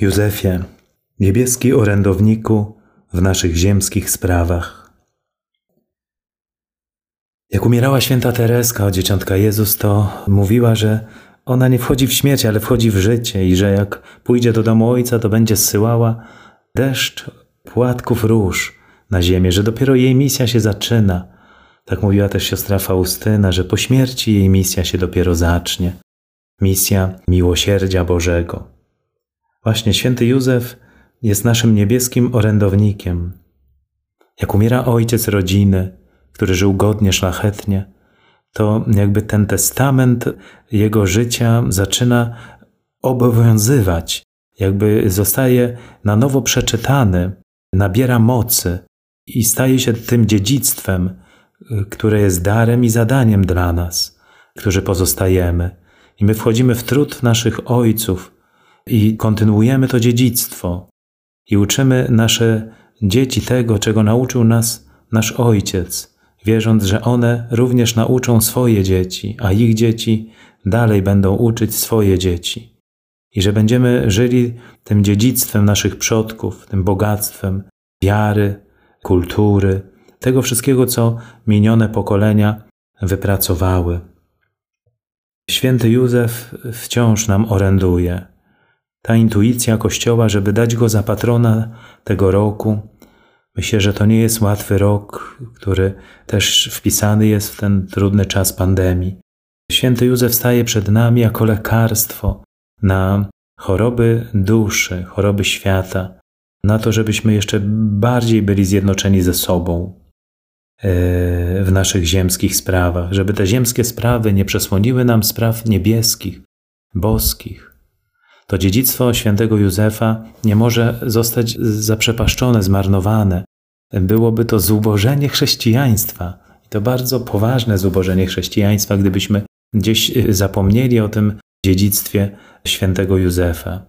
Józefie, niebieski orędowniku w naszych ziemskich sprawach. Jak umierała święta Tereska, dzieciątka Jezus, to mówiła, że ona nie wchodzi w śmierć, ale wchodzi w życie i że jak pójdzie do domu Ojca, to będzie zsyłała deszcz płatków róż na ziemię, że dopiero jej misja się zaczyna. Tak mówiła też siostra Faustyna, że po śmierci jej misja się dopiero zacznie. Misja miłosierdzia Bożego. Właśnie święty Józef jest naszym niebieskim orędownikiem. Jak umiera ojciec rodziny, który żył godnie, szlachetnie, to jakby ten testament jego życia zaczyna obowiązywać, jakby zostaje na nowo przeczytany, nabiera mocy i staje się tym dziedzictwem, które jest darem i zadaniem dla nas, którzy pozostajemy. I my wchodzimy w trud naszych ojców i kontynuujemy to dziedzictwo i uczymy nasze dzieci tego, czego nauczył nas nasz Ojciec, wierząc, że one również nauczą swoje dzieci, a ich dzieci dalej będą uczyć swoje dzieci. I że będziemy żyli tym dziedzictwem naszych przodków, tym bogactwem wiary, kultury, tego wszystkiego, co minione pokolenia wypracowały. Święty Józef wciąż nam oręduje ta intuicja Kościoła, żeby dać go za patrona tego roku. Myślę, że to nie jest łatwy rok, który też wpisany jest w ten trudny czas pandemii. Święty Józef staje przed nami jako lekarstwo na choroby duszy, choroby świata, na to, żebyśmy jeszcze bardziej byli zjednoczeni ze sobą e, w naszych ziemskich sprawach, żeby te ziemskie sprawy nie przesłoniły nam spraw niebieskich, boskich to dziedzictwo świętego Józefa nie może zostać zaprzepaszczone, zmarnowane. Byłoby to zubożenie chrześcijaństwa. I to bardzo poważne zubożenie chrześcijaństwa, gdybyśmy gdzieś y, zapomnieli o tym dziedzictwie świętego Józefa,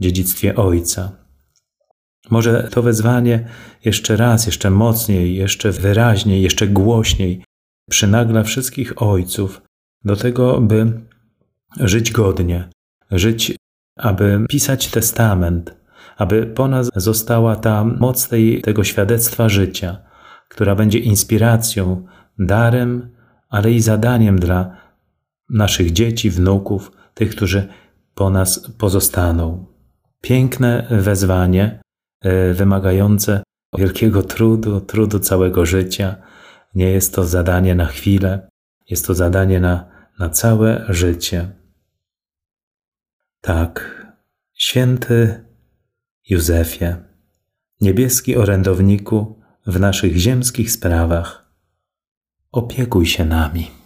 dziedzictwie Ojca. Może to wezwanie jeszcze raz, jeszcze mocniej, jeszcze wyraźniej, jeszcze głośniej przynagla wszystkich ojców do tego, by żyć godnie, żyć aby pisać testament, aby po nas została ta moc tej, tego świadectwa życia, która będzie inspiracją, darem, ale i zadaniem dla naszych dzieci, wnuków, tych, którzy po nas pozostaną. Piękne wezwanie, e, wymagające wielkiego trudu, trudu całego życia. Nie jest to zadanie na chwilę, jest to zadanie na, na całe życie. Tak, święty Józefie, niebieski orędowniku w naszych ziemskich sprawach, opiekuj się nami.